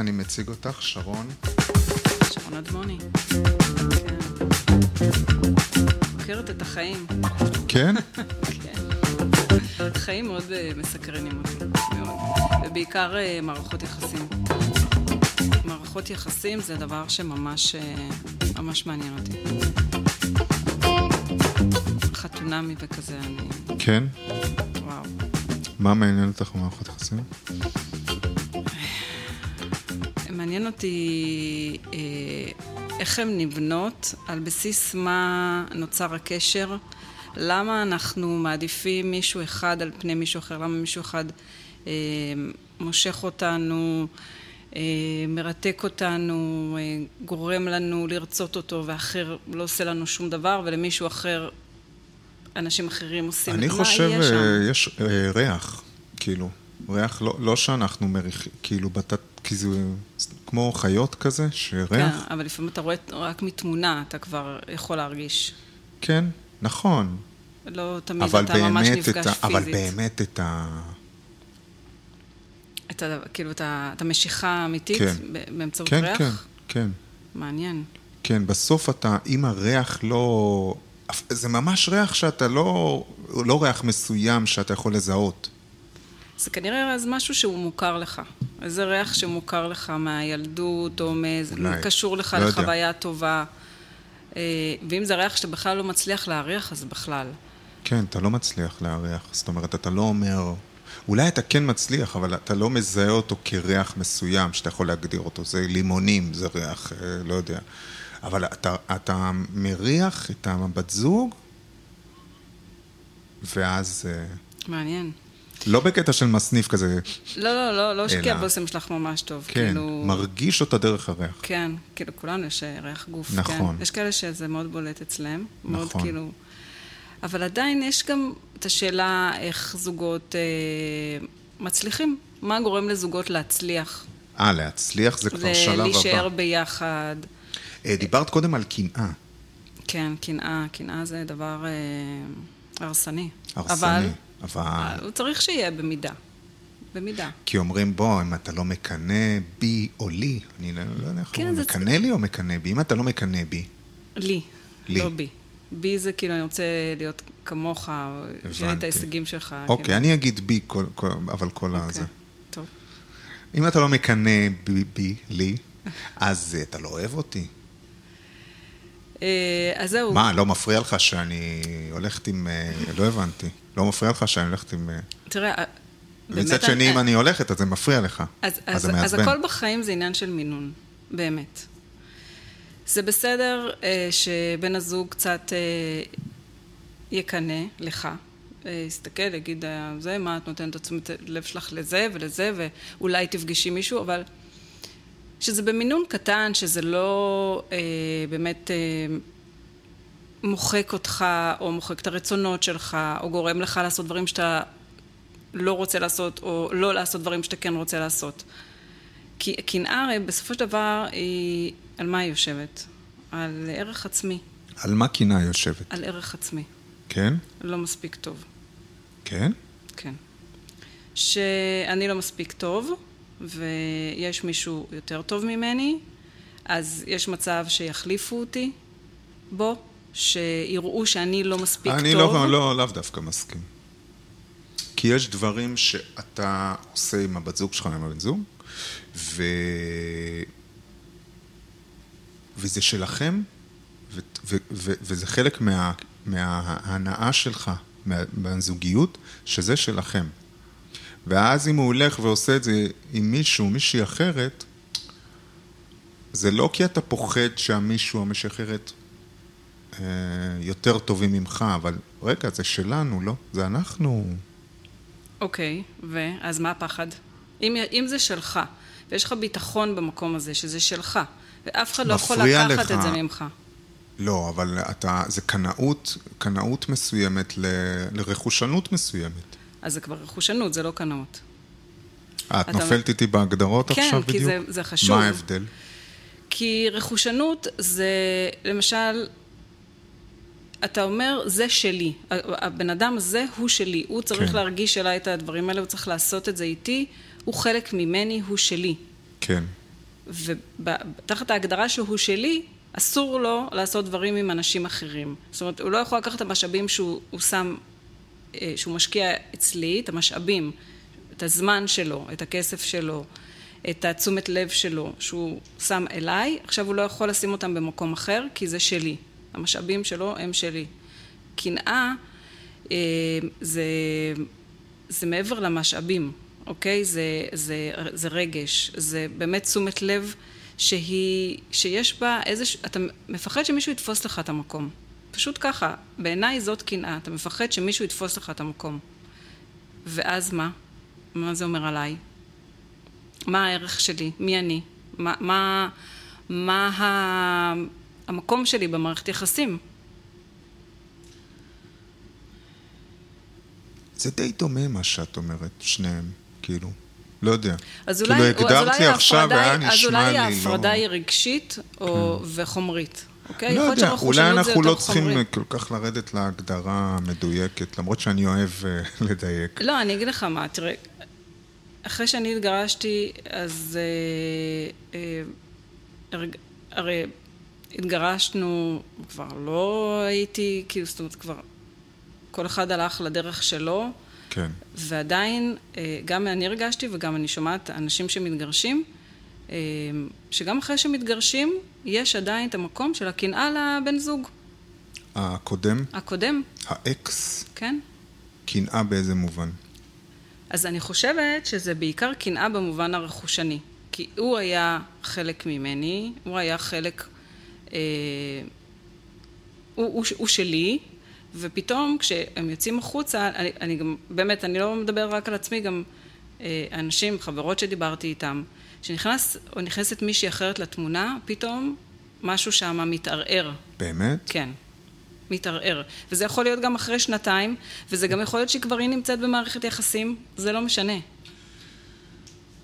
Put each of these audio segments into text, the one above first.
אני מציג אותך, שרון. שרון אדמוני. מכירת את החיים. כן? כן. חיים מאוד אה, מסקרנים אותי, מאוד. ובעיקר אה, מערכות יחסים. מערכות יחסים זה דבר שממש אה, ממש מעניין אותי. חתונמי וכזה, אני... כן? וואו. מה מעניין אותך במערכות יחסים? מעניין אותי אה, איך הן נבנות, על בסיס מה נוצר הקשר, למה אנחנו מעדיפים מישהו אחד על פני מישהו אחר, למה מישהו אחד אה, מושך אותנו, אה, מרתק אותנו, אה, גורם לנו לרצות אותו, ואחר לא עושה לנו שום דבר, ולמישהו אחר, אנשים אחרים עושים, אני מה חושב, יהיה שם? אה, יש אה, ריח, כאילו. ריח, לא, לא שאנחנו מריחים, כאילו בתת, כי זה כמו חיות כזה, שריח. כן, אבל לפעמים אתה רואה רק מתמונה, אתה כבר יכול להרגיש. כן, נכון. לא תמיד אתה ממש נפגש את ה, אבל פיזית. באמת את ה... את ה, כאילו, את, ה, את המשיכה האמיתית כן. באמצעות כן, ריח? כן, כן. מעניין. כן, בסוף אתה, אם הריח לא... זה ממש ריח שאתה לא... לא ריח מסוים שאתה יכול לזהות. זה כנראה אז משהו שהוא מוכר לך. איזה ריח שמוכר לך מהילדות, או מאיזה... אולי. קשור לך לא יודע. לחוויה טובה. אה, ואם זה ריח שאתה בכלל לא מצליח להריח, אז בכלל. כן, אתה לא מצליח להריח. זאת אומרת, אתה לא אומר... אולי אתה כן מצליח, אבל אתה לא מזהה אותו כריח מסוים שאתה יכול להגדיר אותו. זה לימונים, זה ריח, אה, לא יודע. אבל אתה, אתה מריח את הבת זוג, ואז... אה, מעניין. לא בקטע של מסניף כזה, לא, לא, לא, לא אלא- הבושם שלך ממש טוב. כן, כאילו... מרגיש אותה דרך הריח. כן, כאילו, כולנו יש אה, ריח גוף. נכון. כן. יש כאלה שזה מאוד בולט אצלם. מאוד נכון. כאילו... אבל עדיין יש גם את השאלה איך זוגות אה, מצליחים. מה גורם לזוגות להצליח? אה, להצליח זה כבר שלב הבא. להישאר ביחד. אה, דיברת קודם על קנאה. כן, קנאה. קנאה זה דבר אה, הרסני. הרסני. אבל אבל... אה, הוא צריך שיהיה במידה. במידה. כי אומרים, בוא, אם אתה לא מקנא בי או לי, אני לא לא יודע איך כן, אומרים, זה- מקנא לי או מקנא בי? אם אתה לא מקנא בי, לי, לי. לא בי. בי זה כאילו, אני רוצה להיות כמוך, שיהיה את. ההישגים שלך. אוקיי, כאילו. אני אגיד בי, כל- כל- אבל כל הזה. אוקיי, טוב. אם אתה לא מקנא בי, בי, לי, אז אה, אתה לא אוהב אותי. אה, אז זהו. מה, לא מפריע לך שאני הולכת עם... לא הבנתי. לא מפריע לך שאני הולכת עם... אה, תראה, אה, מצד שני, אם אני הולכת, אז זה מפריע לך. אז, אז אז, אז. הכל בחיים זה עניין של מינון, באמת. זה בסדר אה, שבן הזוג קצת אה, יקנא לך, אה, יסתכל, יגיד, אה, זה, מה את נותנת את תשומת לב שלך לזה ולזה, ואולי תפגשי מישהו, אבל שזה במינון קטן, שזה לא אה, באמת אה, מוחק אותך, או מוחק את הרצונות שלך, או גורם לך לעשות דברים שאתה לא רוצה לעשות, או לא לעשות דברים שאתה כן רוצה לעשות. כי קנאה הרי בסופו של דבר היא, על מה היא יושבת? על ערך עצמי, על מה קנאה יושבת? על ערך עצמי. כן? לא מספיק טוב, כן? כן. שאני לא מספיק טוב, ויש מישהו יותר טוב ממני, אז יש מצב שיחליפו אותי בו, שיראו שאני לא מספיק אני טוב. לא, לא, לאו דווקא מסכים. כי יש דברים שאתה עושה עם הבת זוג שלך, עם הבן זוג, ו... וזה שלכם, ו... ו... ו... וזה חלק מה... מההנאה שלך, מה... מהזוגיות, שזה שלכם. ואז אם הוא הולך ועושה את זה עם מישהו, מישהי אחרת, זה לא כי אתה פוחד שהמישהו או מישהי אחרת יותר טובים ממך, אבל רגע, זה שלנו, לא? זה אנחנו. אוקיי, ואז מה הפחד? אם, אם זה שלך, ויש לך ביטחון במקום הזה, שזה שלך, ואף אחד לא יכול לקחת לך. את זה ממך. לא, אבל אתה, זה קנאות, קנאות מסוימת ל, לרכושנות מסוימת. אז זה כבר רכושנות, זה לא קנאות. אה, את אתה- נופלת איתי בהגדרות כן, עכשיו כי בדיוק? זה- זה חשוב. מה ההבדל? כי רכושנות זה, למשל, אתה אומר, זה שלי. הבן אדם הזה הוא שלי. הוא צריך כן. להרגיש אליי את הדברים האלה, הוא צריך לעשות את זה איתי. הוא חלק ממני, הוא שלי. כן. ותחת ההגדרה שהוא שלי, אסור לו לעשות דברים עם אנשים אחרים. זאת אומרת, הוא לא יכול לקחת את המשאבים שהוא שם, אה, שהוא משקיע אצלי, את המשאבים, את הזמן שלו, את הכסף שלו, את התשומת לב שלו, שהוא שם אליי, עכשיו הוא לא יכול לשים אותם במקום אחר, כי זה שלי. המשאבים שלו הם שלי. קנאה אה, זה, זה מעבר למשאבים, אוקיי? זה, זה, זה רגש, זה באמת תשומת לב שהיא, שיש בה איזה... אתה מפחד שמישהו יתפוס לך את המקום. פשוט ככה. בעיניי זאת קנאה. אתה מפחד שמישהו יתפוס לך את המקום. ואז מה? מה זה אומר עליי? מה הערך שלי? מי אני? מה, מה, מה. המקום שלי במערכת יחסים? זה די דומה מה שאת אומרת, שניהם, כאילו. לא יודע. אז כאילו אולי, הגדרת לי עכשיו והיה אז נשמע אולי לי לא... ההפרדה היא רגשית או, כן. וחומרית, אוקיי? לא יודע, אולי אנחנו לא צריכים חומרי. כל כך לרדת להגדרה המדויקת, למרות שאני אוהב אה, לדייק. לא, אני אגיד לך מה, תראה, אחרי שאני התגרשתי, אז אה, אה, הרי התגרשנו, כבר לא הייתי, כאילו, זאת אומרת, כבר כל אחד הלך לדרך שלו, כן. ועדיין, אה, גם אני הרגשתי וגם אני שומעת אנשים שמתגרשים, אה, שגם אחרי שמתגרשים, יש עדיין את המקום של הקנאה לבן זוג הקודם, הקודם, האקס, כן? קנאה באיזה מובן? אז אני חושבת שזה בעיקר קנאה במובן הרכושני. כי הוא היה חלק ממני, הוא היה חלק... אה, הוא, הוא, הוא שלי, ופתאום כשהם יוצאים החוצה, אני, אני גם, באמת, אני לא מדבר רק על עצמי, גם אה, אנשים, חברות שדיברתי איתם, שנכנס או נכנסת מישהי אחרת לתמונה, פתאום משהו שם מתערער. באמת? כן, מתערער. וזה יכול להיות גם אחרי שנתיים, וזה גם יכול להיות שכבר היא נמצאת במערכת יחסים, זה לא משנה.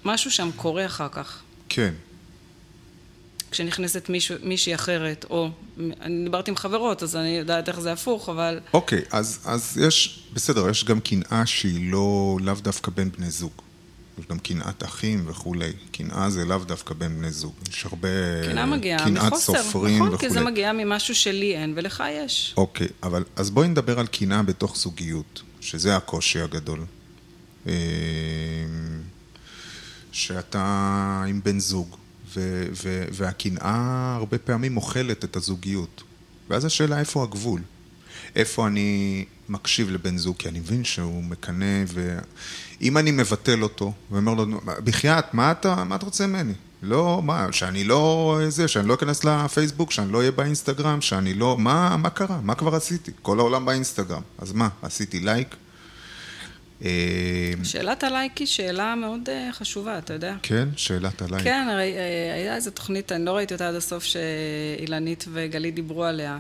משהו שם קורה אחר כך. כן. כשנכנסת מישהו, מישהי אחרת, או... אני דיברתי עם חברות, אז אני יודעת איך זה הפוך, אבל... אוקיי, אז, אז יש, בסדר, יש גם קנאה שהיא לא, לאו דווקא בין בני זוג. יש גם קנאת אחים וכולי. קנאה זה לאו דווקא בין בני זוג. יש הרבה... קנאה מגיעה מחוסר, סופרים נכון? וכולי. כי זה מגיע ממשהו שלי אין ולך יש. אוקיי, אבל אז בואי נדבר על קנאה בתוך זוגיות, שזה הקושי הגדול. אה, שאתה עם בן זוג, והקנאה הרבה פעמים אוכלת את הזוגיות. ואז השאלה איפה הגבול. איפה אני מקשיב לבן זוג, כי אני מבין שהוא מקנא, ואם אני מבטל אותו, ואומר לו, בחייאת, מה אתה, מה אתה רוצה ממני? לא, מה, שאני לא, זה, שאני לא אכנס לפייסבוק, שאני לא אהיה באינסטגרם, שאני לא, מה, מה קרה? מה כבר עשיתי? כל העולם באינסטגרם. אז מה, עשיתי לייק? אה, שאלת הלייק היא שאלה מאוד אה, חשובה, אתה יודע. כן, שאלת הלייק. כן, הרי אה, היה איזו תוכנית, אני לא ראיתי אותה עד הסוף, שאילנית וגלית דיברו עליה.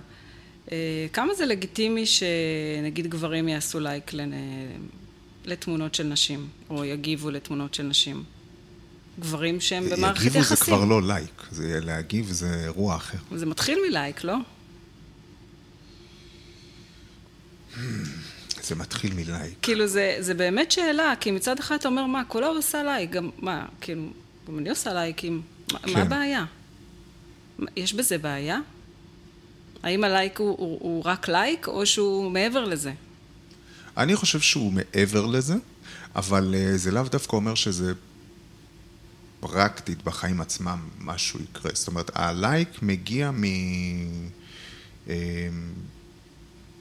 כמה זה לגיטימי שנגיד גברים יעשו לייק לנ- לתמונות של נשים, או יגיבו לתמונות של נשים? גברים שהם במערכת יחסים. זה כבר לא לייק, זה להגיב זה אירוע אחר. זה מתחיל מלייק, לא? זה מתחיל מלייק. כאילו, זה, זה באמת שאלה, כי מצד אחד אתה אומר, מה, כל העולם עושה לייק, גם, מה, כאילו, גם אני עושה לייקים, מה, כן. מה הבעיה? יש בזה בעיה? האם הלייק הוא, הוא, הוא רק לייק, או שהוא מעבר לזה? אני חושב שהוא מעבר לזה, אבל אה, זה לאו דווקא אומר שזה פרקטית בחיים עצמם משהו יקרה. זאת אומרת, הלייק מגיע מ...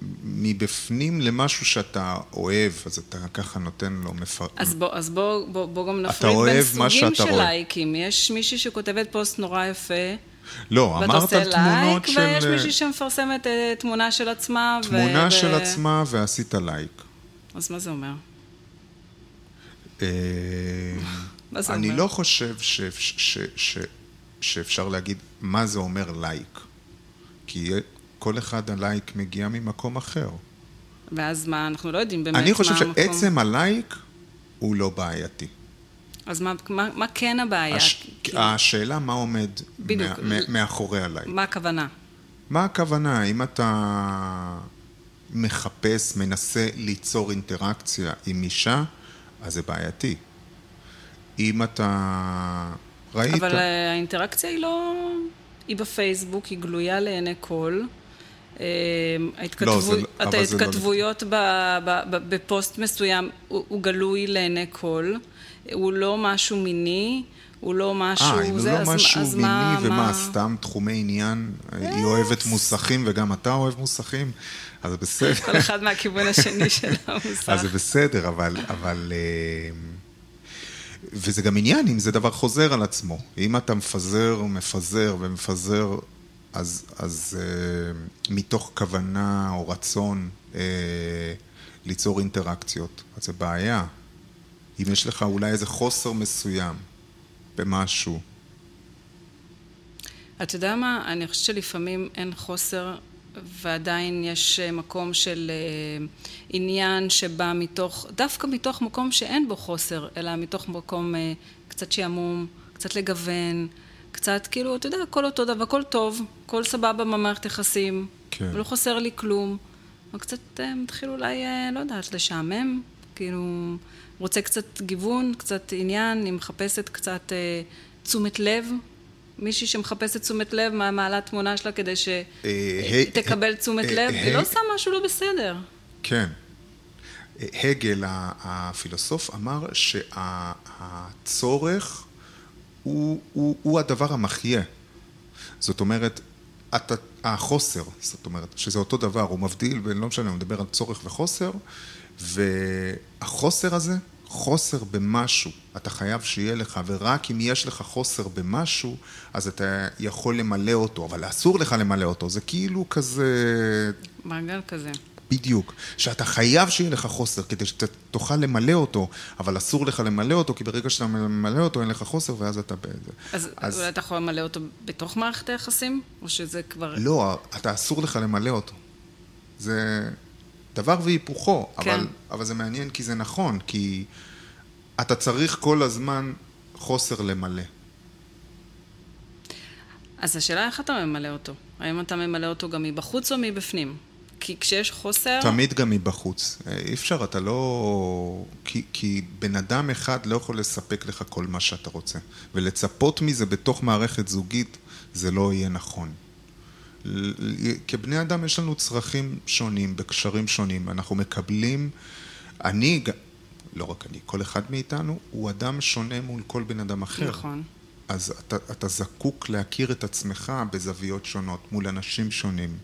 אה, מבפנים למשהו שאתה אוהב, אז אתה ככה נותן לו מפר... אז בוא, אז בוא, בוא, בוא גם נפריד בין סוגים של רואה. לייקים. יש מישהי שכותבת פוסט נורא יפה, לא, אמרת על תמונות של... ויש מישהי שמפרסמת אה, תמונה של עצמה. ו- תמונה ו- של עצמה ועשית לייק. אז מה זה אומר? אה, מה זה אני אומר? לא חושב ש- ש- ש- שאפשר להגיד מה זה אומר לייק. כי כל אחד הלייק מגיע ממקום אחר. ואז מה, אנחנו לא יודעים באמת אני חושב מה המקום. שעצם הלייק הוא לא בעייתי. אז מה, מה, מה כן הבעיה? הש... כי- השאלה מה עומד בדיוק. מה... מה- מאחורי הלייק. מה הכוונה? מה הכוונה? אם אתה מחפש, מנסה ליצור אינטראקציה עם אישה, אז זה בעייתי. אם אתה ראית. אבל אה, האינטראקציה היא לא... היא בפייסבוק, היא גלויה לעיני כל. ההתכתבויות ב- ב- ב- בפוסט מסוים הוא גלוי לעיני כל. הוא לא משהו מיני, הוא לא משהו... אה, אם הוא זה, לא אז- משהו אז מיני מה- ומה, מה- סתם תחומי עניין, היא אוהבת מוסכים וגם אתה אוהב מוסכים, אז זה בסדר. כל אחד מהכיוון השני של המוסך. אז זה בסדר, אבל... אבל אה, וזה גם עניין אם זה דבר חוזר על עצמו. אם אתה מפזר, מפזר ומפזר, אז, אז אה, מתוך כוונה או רצון אה, ליצור אינטראקציות, אז זה בעיה. אם יש לך אולי איזה חוסר מסוים במשהו, אתה יודע מה? אני חושבת שלפעמים אין חוסר ועדיין יש אה, מקום של עניין שבא מתוך, דווקא מתוך מקום שאין בו חוסר, אלא מתוך מקום קצת שעמום, קצת לגוון, קצת כאילו, אתה יודע, הכל אותו דבר, הכל טוב, הכל סבבה במערכת יחסים, כן. לא חסר לי כלום. אבל קצת אה, מתחיל אולי, אה, לא יודעת, לשעמם, כאילו, רוצה קצת גיוון, קצת עניין, אני מחפשת קצת אה, תשומת לב. מישהי שמחפשת תשומת לב, מה- מעלה תמונה שלה כדי אה, שתקבל תשומת לב, היא לא עושה משהו לא בסדר. כן. הגל, הפילוסוף, אמר שהצורך הוא, הוא, הוא הדבר המחיה. זאת אומרת, אתה, החוסר, זאת אומרת, שזה אותו דבר, הוא מבדיל, ולא משנה, הוא מדבר על צורך וחוסר, והחוסר הזה, חוסר במשהו, אתה חייב שיהיה לך, ורק אם יש לך חוסר במשהו, אז אתה יכול למלא אותו, אבל אסור לך למלא אותו, זה כאילו כזה מעגל כזה. בדיוק. שאתה חייב שיהיה לך חוסר כדי שתוכל למלא אותו, אבל אסור לך למלא אותו, כי ברגע שאתה ממלא אותו אין לך חוסר ואז אתה בזה. אז, אז- אולי אתה יכול למלא אותו בתוך מערכת היחסים? או שזה כבר... לא, אתה אסור לך למלא אותו. זה דבר והיפוכו, כן. אבל, אבל זה מעניין כי זה נכון, כי אתה צריך כל הזמן חוסר למלא. אז השאלה איך אתה ממלא אותו? האם אתה ממלא אותו גם מבחוץ או מבפנים? כי כשיש חוסר... תמיד גם מבחוץ. אה, אי אפשר, אתה לא... כי, כי בן אדם אחד לא יכול לספק לך כל מה שאתה רוצה. ולצפות מזה בתוך מערכת זוגית, זה לא יהיה נכון. כבני אדם יש לנו צרכים שונים, בקשרים שונים. אנחנו מקבלים... אני, לא רק אני, כל אחד מאיתנו הוא אדם שונה מול כל בן אדם אחר. נכון. אז אתה, אתה זקוק להכיר את עצמך בזוויות שונות, מול אנשים שונים.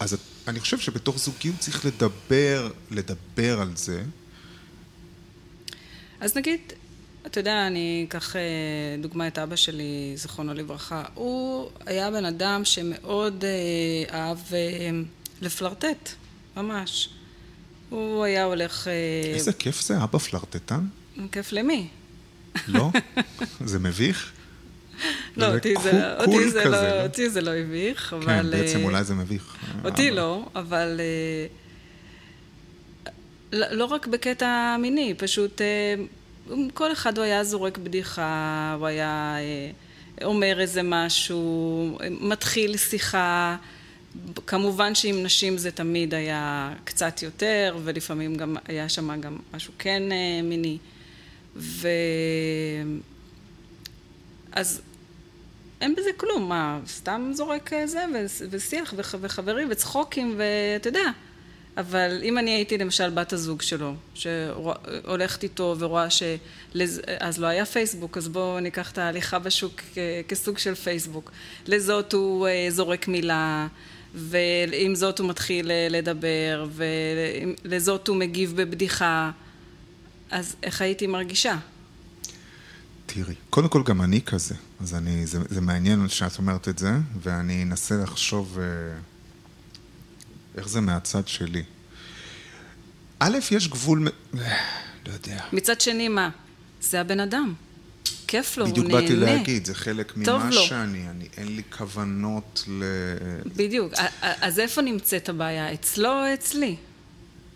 אז את- אני חושב שבתוך זוגיות צריך לדבר, לדבר על זה. אז נגיד, אתה יודע, אני אקח אה, דוגמא את אבא שלי, זיכרונו לברכה. הוא היה בן אדם שמאוד אה, אהב אה, לפלרטט, ממש. הוא היה הולך... אה, איזה כיף זה, אבא פלרטטן? כיף למי? לא? זה מביך? לא, זה אותי זה, אותי לא, לא? אותי זה לא הביך, אבל... כן, בעצם אה, אולי זה מביך. אותי. לא, אבל אה, לא לא רק בקטע מיני, פשוט אה, כל אחד הוא היה זורק בדיחה, הוא היה אומר איזה משהו, מתחיל שיחה. כמובן שעם נשים זה תמיד היה קצת יותר, ולפעמים גם היה שם גם משהו כן מיני. ו... אז אין בזה כלום, מה, סתם זורק אה, זה, ושיח, וח- וחברים, וצחוקים, ואתה יודע. אבל אם אני הייתי למשל בת הזוג שלו, שהולכת איתו ורואה ש... אז לא היה פייסבוק, אז בואו ניקח את ההליכה בשוק כ- כסוג של פייסבוק. לזאת הוא אה, זורק מילה, ועם זאת הוא מתחיל אה, לדבר, ולזאת הוא מגיב בבדיחה. אז איך הייתי מרגישה? תראי, קודם כל גם אני כזה, אז אני, זה, זה מעניין שאת אומרת את זה, ואני אנסה לחשוב אה, איך זה מהצד שלי. א', יש גבול, מ- לא יודע. מצד שני, מה? זה הבן אדם. כיף לו, הוא בדיוק נהנה. באתי להגיד, זה חלק ממה לו. שאני, אני, אין לי כוונות ל... בדיוק. אז איפה נמצאת הבעיה? אצלו או אצלי?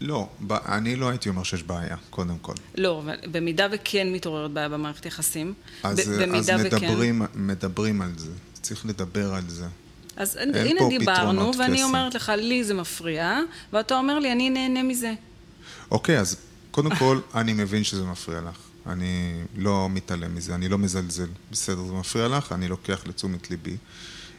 לא, אני לא הייתי אומר שיש בעיה, קודם כל. לא, אבל במידה וכן מתעוררת בעיה במערכת יחסים, אז, אז במידה וכן... מדברים, מדברים על זה, צריך לדבר על זה. אז הנה דיברנו, ואני קסם. אומרת לך, לי זה מפריע, ואתה אומר לי, אני נהנה מזה. אוקיי, אז קודם כל, אני מבין שזה מפריע לך. אני לא מתעלם מזה, אני לא מזלזל. בסדר, זה מפריע לך, אני לוקח לתשומת ליבי.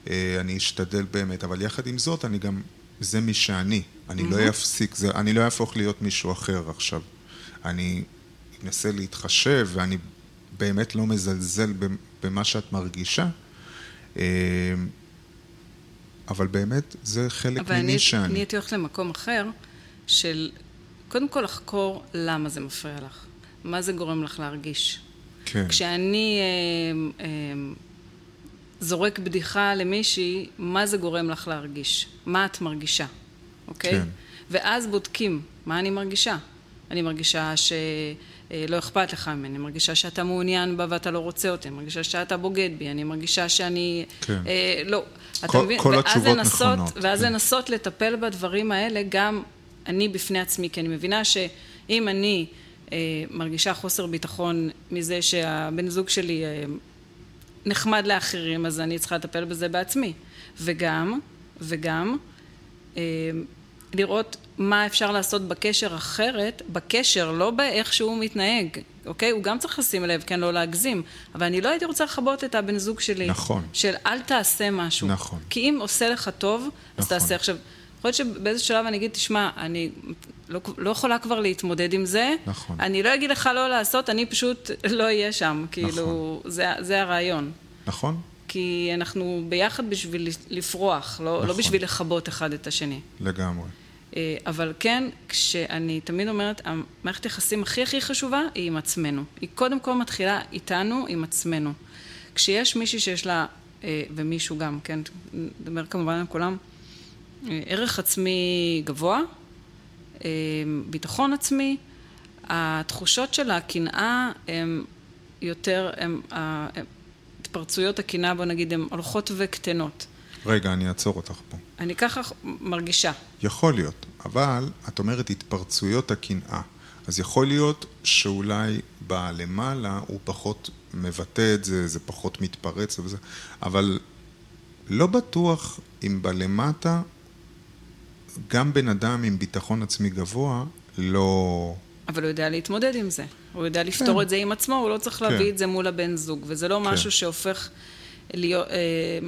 אה, אני אשתדל באמת, אבל יחד עם זאת, אני גם, זה מי שאני. אני mm-hmm. לא אפסיק, זה, אני לא אהפוך להיות מישהו אחר עכשיו. אני אנסה להתחשב, ואני באמת לא מזלזל במה שאת מרגישה. אה, אבל באמת, זה חלק ממי שאני. אבל אני הייתי הולכת למקום אחר, של קודם כל לחקור למה זה מפריע לך. מה זה גורם לך להרגיש. כן. כשאני אה, אה, זורק בדיחה למישהי, מה זה גורם לך להרגיש? מה את מרגישה, אוקיי? כן. ואז בודקים מה אני מרגישה. אני מרגישה שלא אה, אכפת לך ממני, אני מרגישה שאתה מעוניין בה ואתה לא רוצה אותי, אני מרגישה שאתה בוגד בי, אני מרגישה שאני... כן. אה, לא. כל, אתה מבין? כל התשובות לנסות, נכונות. ואז כן. לנסות לטפל בדברים האלה גם אני בפני עצמי, כי אני מבינה שאם אני אה, מרגישה חוסר ביטחון מזה שהבן זוג שלי אה, נחמד לאחרים, אז אני צריכה לטפל בזה בעצמי. וגם, וגם, אה, לראות מה אפשר לעשות בקשר אחרת, בקשר, לא באיך שהוא מתנהג, אוקיי? הוא גם צריך לשים לב, כן, לא להגזים, אבל אני לא הייתי רוצה לכבות את הבן זוג שלי. נכון. של אל תעשה משהו. נכון. כי אם עושה לך טוב, נכון. אז תעשה. עכשיו, יכול להיות שבאיזה שלב אני אגיד, תשמע, אני לא, לא יכולה כבר להתמודד עם זה. נכון. אני לא אגיד לך לא לעשות, אני פשוט לא אהיה שם. כאילו, נכון. זה, זה הרעיון. נכון. כי אנחנו ביחד בשביל לפרוח, לא, לא נכון. לא בשביל לכבות אחד את השני. לגמרי. אה, אבל כן, כשאני תמיד אומרת, המערכת היחסים הכי הכי חשובה היא עם עצמנו. היא קודם כל מתחילה איתנו, עם עצמנו. כשיש מישהי שיש לה, אה, ומישהו גם, כן, נדבר כמובן על כולם, אה, ערך עצמי גבוה, ביטחון עצמי, התחושות של הקנאה הן יותר, הן, התפרצויות הקנאה, בוא נגיד, הן הולכות וקטנות. רגע, אני אעצור אותך פה. אני ככה מרגישה. יכול להיות, אבל את אומרת התפרצויות הקנאה. אז יכול להיות שאולי בלמעלה הוא פחות מבטא את זה, זה פחות מתפרץ וזה, אבל לא בטוח אם בלמטה גם בן אדם עם ביטחון עצמי גבוה לא... אבל הוא יודע להתמודד עם זה. הוא יודע לפתור כן. את זה עם עצמו, הוא לא צריך כן. להביא את זה מול הבן זוג. וזה לא כן. משהו שהופך להיות... אה,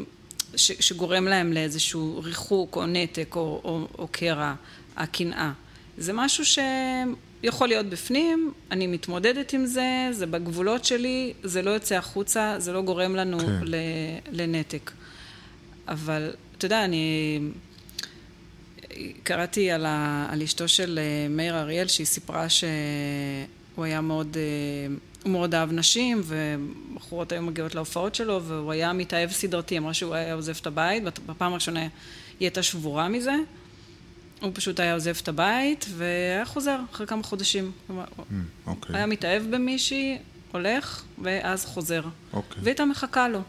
ש, שגורם להם לאיזשהו ריחוק או נתק או, או, או קרע, הקנאה. זה משהו שיכול להיות בפנים, אני מתמודדת עם זה, זה בגבולות שלי, זה לא יוצא החוצה, זה לא גורם לנו כן. לנתק. אבל, אתה יודע, אני קראתי על, ה, על אשתו של אה, מאיר אריאל, שהיא סיפרה שהוא היה מאוד... אה, הוא מאוד אהב נשים, ובחורות היו מגיעות להופעות שלו, והוא היה מתאהב סדרתי, אמרה שהוא היה עוזב את הבית, בפעם הראשונה היא הייתה שבורה מזה. הוא פשוט היה עוזב את הבית, והיה חוזר אחרי כמה חודשים. Mm, אוקיי. היה מתאהב במישהי, הולך, ואז חוזר. אוקיי. והיא הייתה מחכה לו.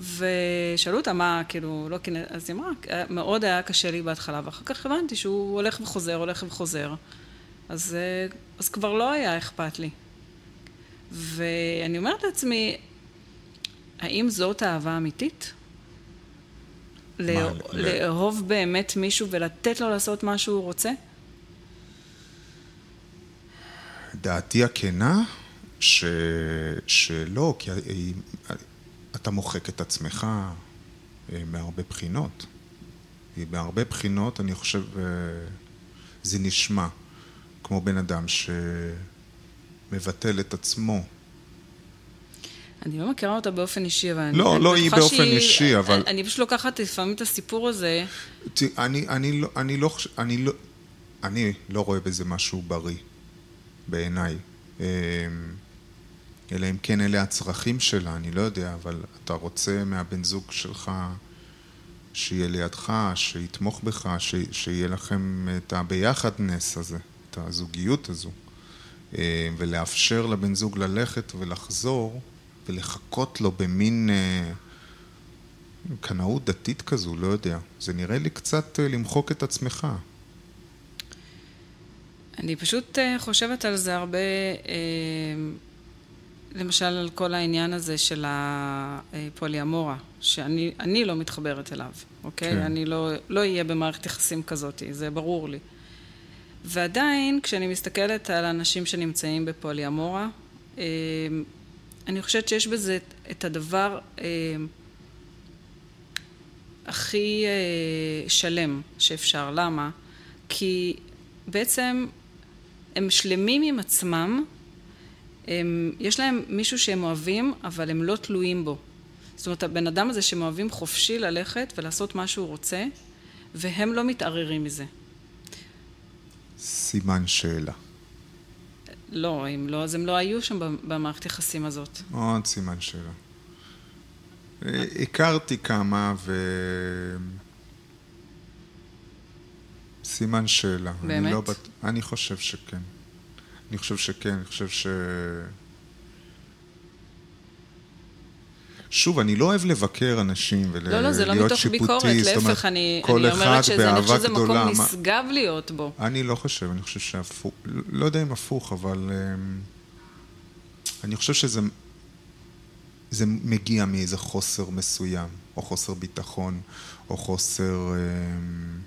ושאלו אותה מה, כאילו, לא כנראה, אז היא אמרה, מאוד היה קשה לי בהתחלה, ואחר כך הבנתי שהוא הולך וחוזר, הולך וחוזר. אז, אז כבר לא היה אכפת לי. ואני אומרת לעצמי, האם זאת אהבה אמיתית? לאהוב באמת מישהו ולתת לו לעשות מה שהוא רוצה? דעתי הכנה, ש... שלא, כי אתה מוחק את עצמך אה, מהרבה בחינות. מהרבה בחינות, אני חושב, אה, זה נשמע כמו בן אדם ש... מבטל את עצמו. אני לא מכירה אותה באופן אישי, אבל... לא, אני, לא אני היא באופן שהיא, אישי, אבל... אני, אני פשוט לוקחת לפעמים את הסיפור הזה. תראי, אני, אני, לא, אני, לא, אני, לא, אני לא רואה בזה משהו בריא, בעיניי. אלא אם כן אלה הצרכים שלה, אני לא יודע, אבל אתה רוצה מהבן זוג שלך שיהיה לידך, שיתמוך בך, ש, שיהיה לכם את הביחדנס הזה, את הזוגיות הזו. אה, ולאפשר לבן זוג ללכת ולחזור ולחכות לו במין אה, קנאות דתית כזו, לא יודע. זה נראה לי קצת אה, למחוק את עצמך. אני פשוט חושבת על זה הרבה, למשל על כל העניין הזה של הפוליאמורה, שאני לא מתחברת אליו, אוקיי? כן. אני לא אהיה לא במערכת יחסים כזאת, זה ברור לי. ועדיין, כשאני מסתכלת על אנשים שנמצאים בפוליאמורה, אני חושבת שיש בזה את הדבר הכי שלם שאפשר. למה? כי בעצם הם שלמים עם עצמם, הם, יש להם מישהו שהם אוהבים, אבל הם לא תלויים בו. זאת אומרת, הבן אדם הזה שהם אוהבים חופשי ללכת ולעשות מה שהוא רוצה, והם לא מתערערים מזה. סימן שאלה. לא, אם לא, אז הם לא היו שם במערכת יחסים הזאת. עוד סימן שאלה. הכרתי כמה ו... סימן שאלה. באמת? אני, לא בת... אני חושב שכן. אני חושב שכן, אני חושב ש... שוב, אני לא אוהב לבקר אנשים ולהיות לא, לא, זה לא מתוך ביקורת, להפך, אני, אני אומרת שזה, אני חושבת שזה מקום מה... נשגב להיות בו. אני לא חושב, אני חושב שהפוך, לא יודע אם הפוך, אבל אמ, אני חושב שזה זה מגיע מאיזה חוסר מסוים, או חוסר ביטחון, או חוסר... אמ,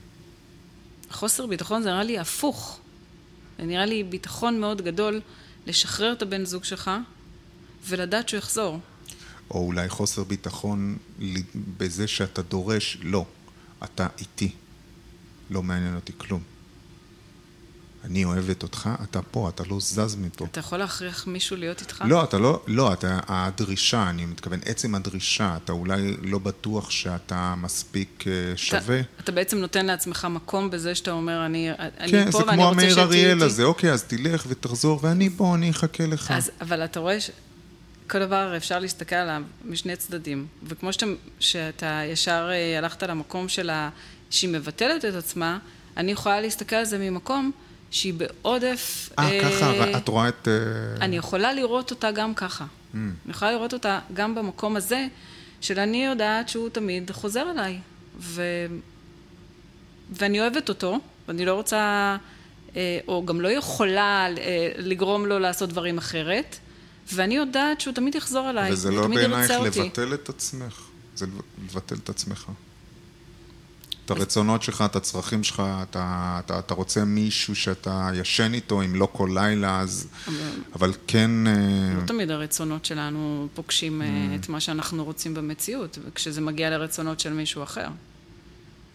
חוסר ביטחון זה נראה לי הפוך. זה נראה לי ביטחון מאוד גדול לשחרר את הבן זוג שלך ולדעת שהוא יחזור. או אולי חוסר ביטחון בזה שאתה דורש, לא, אתה איתי, לא מעניין אותי כלום. אני אוהבת אותך, אתה פה, אתה לא זז מפה. אתה יכול להכריח מישהו להיות איתך? לא, אתה לא, לא, אתה, הדרישה, אני מתכוון, עצם הדרישה, אתה אולי לא בטוח שאתה מספיק אה, שווה. אתה, אתה בעצם נותן לעצמך מקום בזה שאתה אומר, אני, אני כן, פה ואני רוצה שתהיי איתי. כן, זה כמו המאיר אריאל הזה, אוקיי, אז תלך ותחזור, ואני פה, אני אחכה לך. אז, אבל אתה רואה, ש... כל דבר אפשר להסתכל עליו משני צדדים, וכמו שאתה, שאתה ישר אה, הלכת למקום שלה, שהיא מבטלת את עצמה, אני יכולה להסתכל על זה ממקום שהיא בעודף... אה, אה ככה, את רואה את... אה... אני יכולה לראות אותה גם ככה. Mm. אני יכולה לראות אותה גם במקום הזה, של אני יודעת שהוא תמיד חוזר אליי. ו... ואני אוהבת אותו, ואני לא רוצה, אה, או גם לא יכולה אה, לגרום לו לעשות דברים אחרת, ואני יודעת שהוא תמיד יחזור אליי, וזה לא בעינייך לבטל את עצמך, זה לבטל את עצמך. את הרצונות שלך, את הצרכים שלך, אתה, אתה, אתה רוצה מישהו שאתה ישן איתו, אם לא כל לילה, אז... אבל, אבל כן... אה, לא תמיד הרצונות שלנו פוגשים אה, mm. את מה שאנחנו רוצים במציאות, וכשזה מגיע לרצונות של מישהו אחר.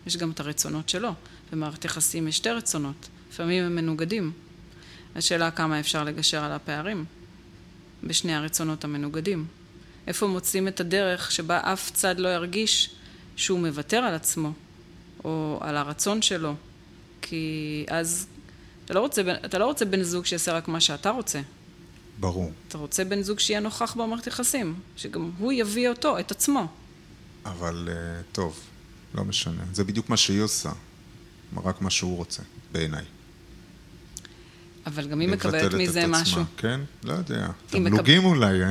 יש גם את הרצונות שלו. במערכת יחסים יש שתי רצונות, לפעמים הם מנוגדים. השאלה כמה אפשר לגשר על הפערים בשני הרצונות המנוגדים. איפה מוצאים את הדרך שבה אף צד לא ירגיש שהוא מוותר על עצמו, או על הרצון שלו, כי אז אתה לא רוצה, אתה לא רוצה בן זוג שיעשה רק מה שאתה רוצה. ברור. אתה רוצה בן זוג שיהיה נוכח במערכת יחסים, שגם הוא יביא אותו, את עצמו. אבל אה, טוב, לא משנה. זה בדיוק מה שהיא עושה, רק מה שהוא רוצה, בעיניי. אבל גם היא מקבלת מזה משהו. כן? לא יודע. תמלוגים אולי.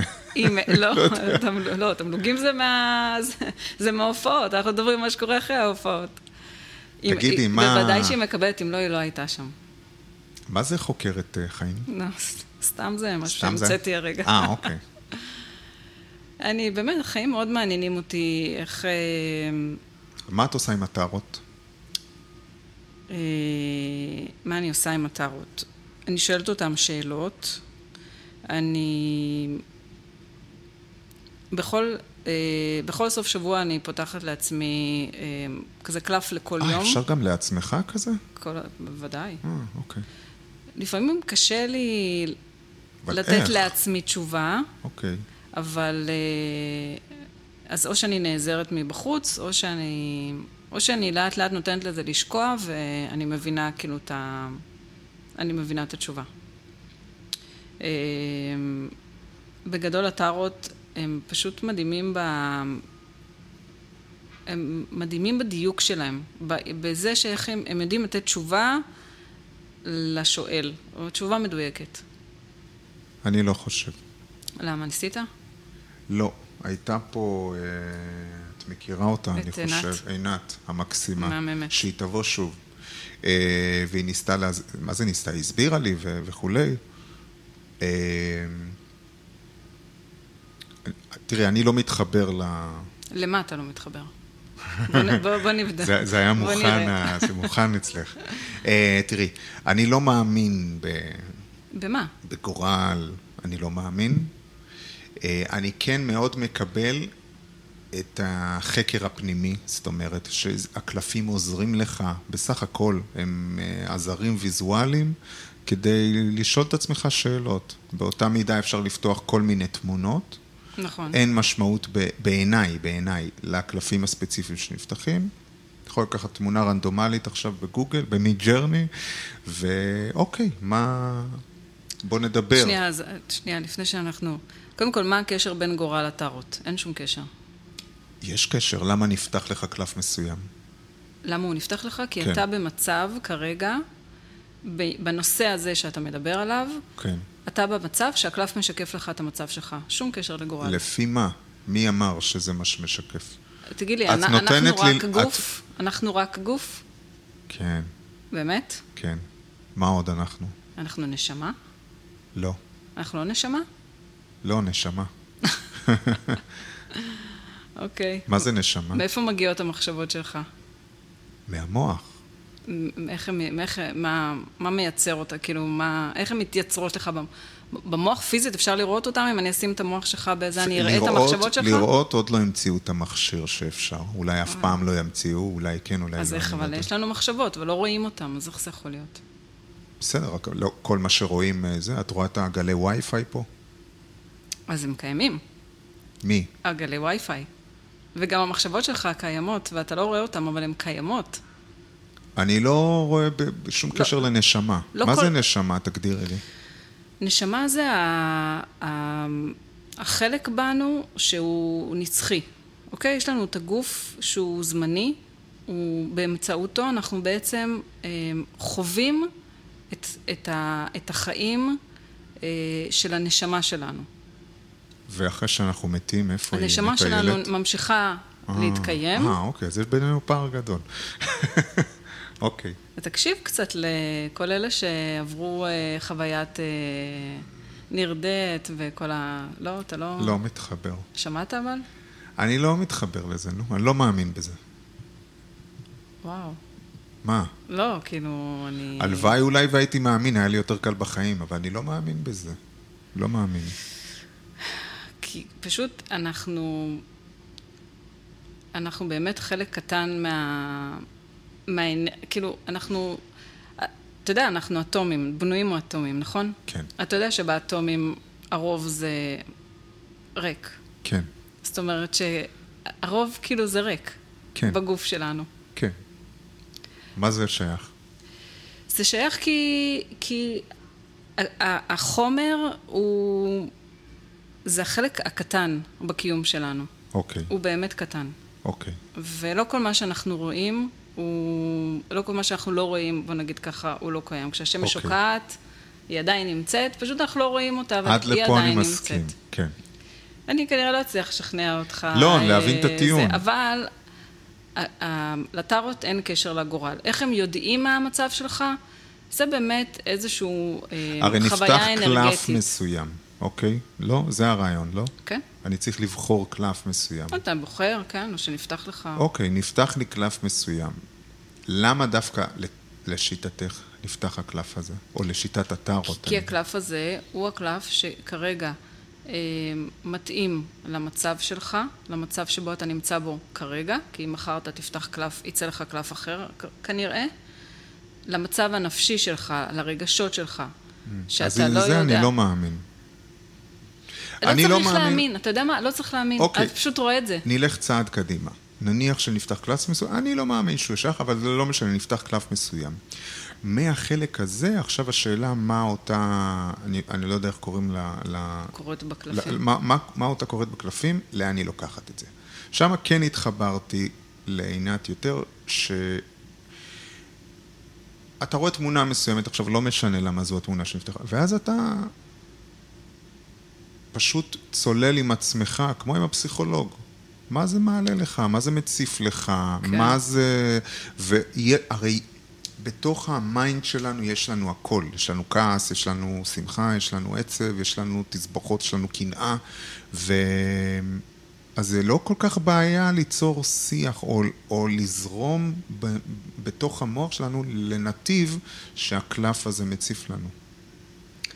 לא, לא, לא, תמלוגים זה מההופעות, אנחנו מדברים מה שקורה אחרי ההופעות. תגידי, מה... בוודאי שהיא מקבלת, אם לא, היא לא הייתה שם. מה זה חוקרת אה, חיים? לא, סתם זה מה שהמצאתי הרגע. אה, אוקיי. אני, באמת, החיים מאוד מעניינים אותי, איך... אה, מה את עושה עם הטארות? אה, מה אני עושה עם הטארות? אני שואלת אותם שאלות. אני... בכל בכל סוף שבוע אני פותחת לעצמי אה, כזה קלף לכל אה, יום. אפשר גם לעצמך כזה? כל, בוודאי. אה, אוקיי. לפעמים קשה לי לתת איך? לעצמי תשובה. אוקיי. אבל... אז או שאני נעזרת מבחוץ, או שאני... או שאני לאט לאט נותנת לזה לשקוע, ואני מבינה כאילו את ה... אני מבינה את התשובה. בגדול הטארות הם פשוט מדהימים ב... הם מדהימים בדיוק שלהם, בזה שאיך הם, הם יודעים לתת תשובה לשואל, או תשובה מדויקת. אני לא חושב. למה, ניסית? לא. הייתה פה, אה, את מכירה אותה, אני חושב, עינת. עינת המקסימה. מהממת. שהיא תבוא שוב. אה, והיא ניסתה, לה... מה זה ניסתה? היא הסבירה לי וכולי. אה, תראי, אני לא מתחבר ל... למה אתה לא מתחבר? בוא, בוא, בוא נבדק. זה, זה היה מוכן, זה מוכן אצלך. uh, תראי, אני לא מאמין ב... במה? בגורל, אני לא מאמין. אה, אני כן מאוד מקבל את החקר הפנימי, זאת אומרת שהקלפים עוזרים לך, בסך הכל הם אה, עזרים ויזואליים כדי לשאול את עצמך שאלות. באותה מידה אפשר לפתוח כל מיני תמונות. נכון. אין משמעות בעיניי, בעיניי, לקלפים הספציפיים שנפתחים. יכול לקחת תמונה רנדומלית עכשיו בגוגל, במיד ג'רני, ואוקיי, מה... בוא נדבר. שנייה, אז, שנייה, לפני שאנחנו... קודם כל, מה הקשר בין גורל לטארוט? אין שום קשר. יש קשר, למה נפתח לך קלף מסוים? למה הוא נפתח לך? כי כן. אתה במצב כרגע, בנושא הזה שאתה מדבר עליו, כן. אתה במצב שהקלף משקף לך את המצב שלך. שום קשר לגורל. לפי מה? מי אמר שזה מה שמשקף? תגיד לי, את אנחנו רק לי- גוף? אנחנו רק גוף? כן, באמת? כן. מה עוד אנחנו? אנחנו נשמה? לא. אנחנו לא נשמה? לא, נשמה. אוקיי. מה זה נשמה? מאיפה מגיעות המחשבות שלך? מהמוח. איך, הם- איך, מה, מה מייצר אותה? כאילו, מה, איך הן מתייצרות לך במ- במוח פיזית? אפשר לראות אותם? אם אני אשים את המוח שלך בזה, אני אראה את המחשבות שלך? לראות עוד לא המציאו את המכשיר שאפשר. אולי אף פעם לא ימציאו, אולי כן, אולי לא. אז איך, לא אבל. יש לנו מחשבות ולא רואים אותם, אז איך זה יכול להיות? בסדר, רק לא כל מה שרואים אה, זה, את רואה את הגלי וי-פיי פה? אז הם קיימים, מי? הגלי וי-פיי. וגם המחשבות שלך קיימות, ואתה לא רואה אותן, אבל הן קיימות. אני לא רואה שום לא- קשר לנשמה. לא מה כל- זה נשמה? תגדירי לי. נשמה זה ה... ה... החלק בנו שהוא נצחי, אוקיי? יש לנו את הגוף שהוא זמני, הוא, באמצעותו אנחנו בעצם אה, חווים את, את, ה, את החיים אה, של הנשמה שלנו. ואחרי שאנחנו מתים, איפה היא הנשמה? שלנו ממשיכה אה, להתקיים. אה, אוקיי, אז יש בינינו פער גדול. אוקיי. ותקשיב קצת לכל אלה שעברו אה, חוויית אה, נרדית וכל ה... לא, אתה לא... לא מתחבר. שמעת אבל? אני לא מתחבר לזה, נו, אני לא מאמין בזה. וואו. מה? לא, כאילו, אני... הלוואי אולי והייתי מאמין, היה לי יותר קל בחיים, אבל אני לא מאמין בזה. לא מאמין. כי פשוט אנחנו... אנחנו באמת חלק קטן מה... מה... כאילו, אנחנו... אתה יודע, אנחנו אטומים, בנויים מאטומים, נכון? כן. אתה יודע שבאטומים הרוב זה ריק. כן, זאת אומרת שהרוב כאילו זה ריק. כן. בגוף שלנו. כן. מה זה שייך? זה שייך כי, כי החומר הוא... זה החלק הקטן בקיום שלנו. אוקיי, הוא באמת קטן. אוקיי. ולא כל מה שאנחנו רואים, הוא... לא כל מה שאנחנו לא רואים, בוא נגיד ככה, הוא לא קיים. כשהשמש אוקיי. שוקעת, היא עדיין נמצאת, פשוט אנחנו לא רואים אותה, אבל עד היא לפה אני עדיין מסכים. נמצאת. כן. אני כנראה לא אצליח לשכנע אותך. לא, אה, להבין את הטיעון. זה, אבל לטארות אין קשר לגורל. איך הם יודעים מה המצב שלך? זה באמת איזשהו אה, הרי נפתח חוויה קלף אנרגטית. מסוים, אוקיי? לא? זה הרעיון, לא? כן? אני צריך לבחור קלף מסוים. אתה בוחר, כן, או שנפתח לך. אוקיי, נפתח לי קלף מסוים. למה דווקא לשיטתך נפתח הקלף הזה? או לשיטת הטארות? כי הקלף הזה הוא הקלף שכרגע אה, מתאים למצב שלך, למצב שבו אתה נמצא בו כרגע, כי אם מחר אתה תפתח קלף, יצא לך קלף אחר כנראה, למצב הנפשי שלך, לרגשות שלך, שאתה אז לא יודע. לזה אני לא מאמין. לא אני צריך לא מאמין. להאמין, אתה יודע מה? לא צריך להאמין, אוקיי. אתה פשוט רואה את זה. נלך צעד קדימה. נניח שנפתח קלף מסוים, אני לא מאמין שהוא שייך, אבל זה לא משנה, נפתח קלף מסוים. מהחלק הזה, עכשיו השאלה מה אותה, אני, אני לא יודע איך קוראים לה, קורות לה בקלפים. מה, מה, מה אותה קוראת בקלפים, לאן היא לוקחת את זה. שם כן התחברתי לעינת יותר, ש... אתה רואה תמונה מסוימת, עכשיו לא משנה למה זו התמונה שנפתחה, ואז אתה פשוט צולל עם עצמך, כמו עם הפסיכולוג. מה זה מעלה לך? מה זה מציף לך? כן. מה זה... והרי בתוך ה mind שלנו יש לנו הכל. יש לנו כעס, יש לנו שמחה, יש לנו עצב, יש לנו תסבוכות, יש לנו קנאה, ו... אז זה לא כל כך בעיה ליצור שיח או, או לזרום ב, בתוך המוח שלנו לנתיב שהקלף הזה מציף לנו.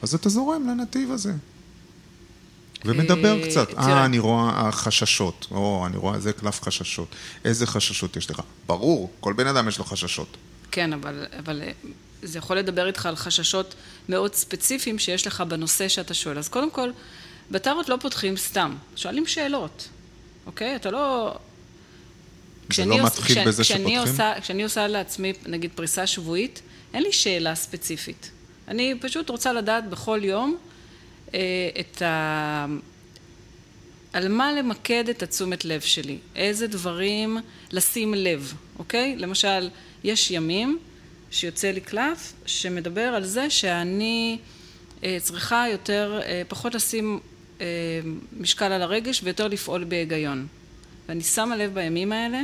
אז אתה זורם לנתיב הזה. ומדבר אה, קצת. אה, אני רואה חששות. או, אני רואה איזה קלף חששות. איזה חששות יש לך? ברור, כל בן אדם יש לו חששות. כן, אבל, אבל אה, זה יכול לדבר איתך על חששות מאוד ספציפיים שיש לך בנושא שאתה שואל. אז קודם כל, בטארות לא פותחים סתם, שואלים שאלות, אוקיי? אתה לא... זה לא עוש- מתחיל כש- בזה כשאני שפותחים? עושה, כשאני עושה לעצמי, נגיד, פריסה שבועית, אין לי שאלה ספציפית. אני פשוט רוצה לדעת בכל יום את ה... על מה למקד את התשומת לב שלי, איזה דברים לשים לב, אוקיי? למשל, יש ימים שיוצא לי קלף שמדבר על זה שאני אה, צריכה יותר, אה, פחות לשים אה, משקל על הרגש ויותר לפעול בהיגיון. ואני שמה לב בימים האלה,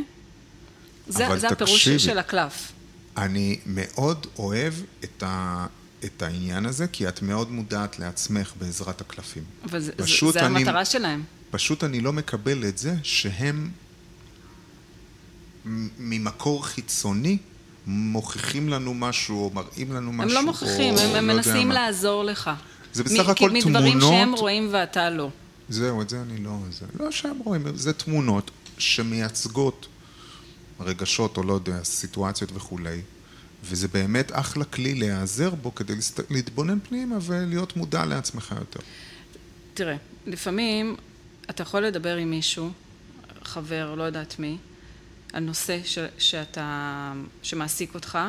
זה, זה הפירוש. של הקלף. אני מאוד אוהב את, ה, את העניין הזה, כי את מאוד מודעת לעצמך בעזרת הקלפים. אבל זה, זה אני- המטרה שלהם. פשוט אני לא מקבל את זה שהם מ- ממקור חיצוני מוכיחים לנו משהו, או מראים לנו משהו. הם לא מוכיחים, או הם, הם לא מנסים. לעזור לך. זה מ- בסך כי הכל מדברים תמונות. שהם רואים ואתה לא. זהו, את זה אני לא... זה לא שהם רואים, זה תמונות שמייצגות רגשות או לא יודע, סיטואציות וכולי. וזה באמת אחלה כלי להיעזר בו כדי. להתבונן פנימה ולהיות מודע לעצמך יותר. תראה, לפעמים אתה יכול לדבר עם מישהו, חבר, לא יודעת מי, על נושא ש, שאתה, שמעסיק אותך,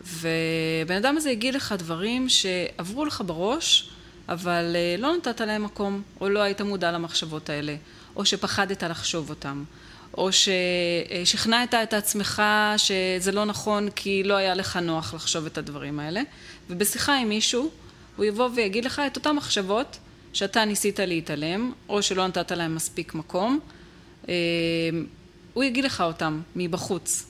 ובן אדם הזה יגיד לך דברים שעברו לך בראש, אבל אה, לא נתת להם מקום, או לא היית מודע למחשבות האלה, או שפחדת לחשוב אותם, או ששכנעת את עצמך שזה לא נכון כי לא היה לך נוח לחשוב את הדברים האלה, ובשיחה עם מישהו, הוא יבוא ויגיד לך את אותן מחשבות שאתה ניסית להתעלם, או שלא נתת להם מספיק מקום, אה, הוא יגיד לך אותם מבחוץ.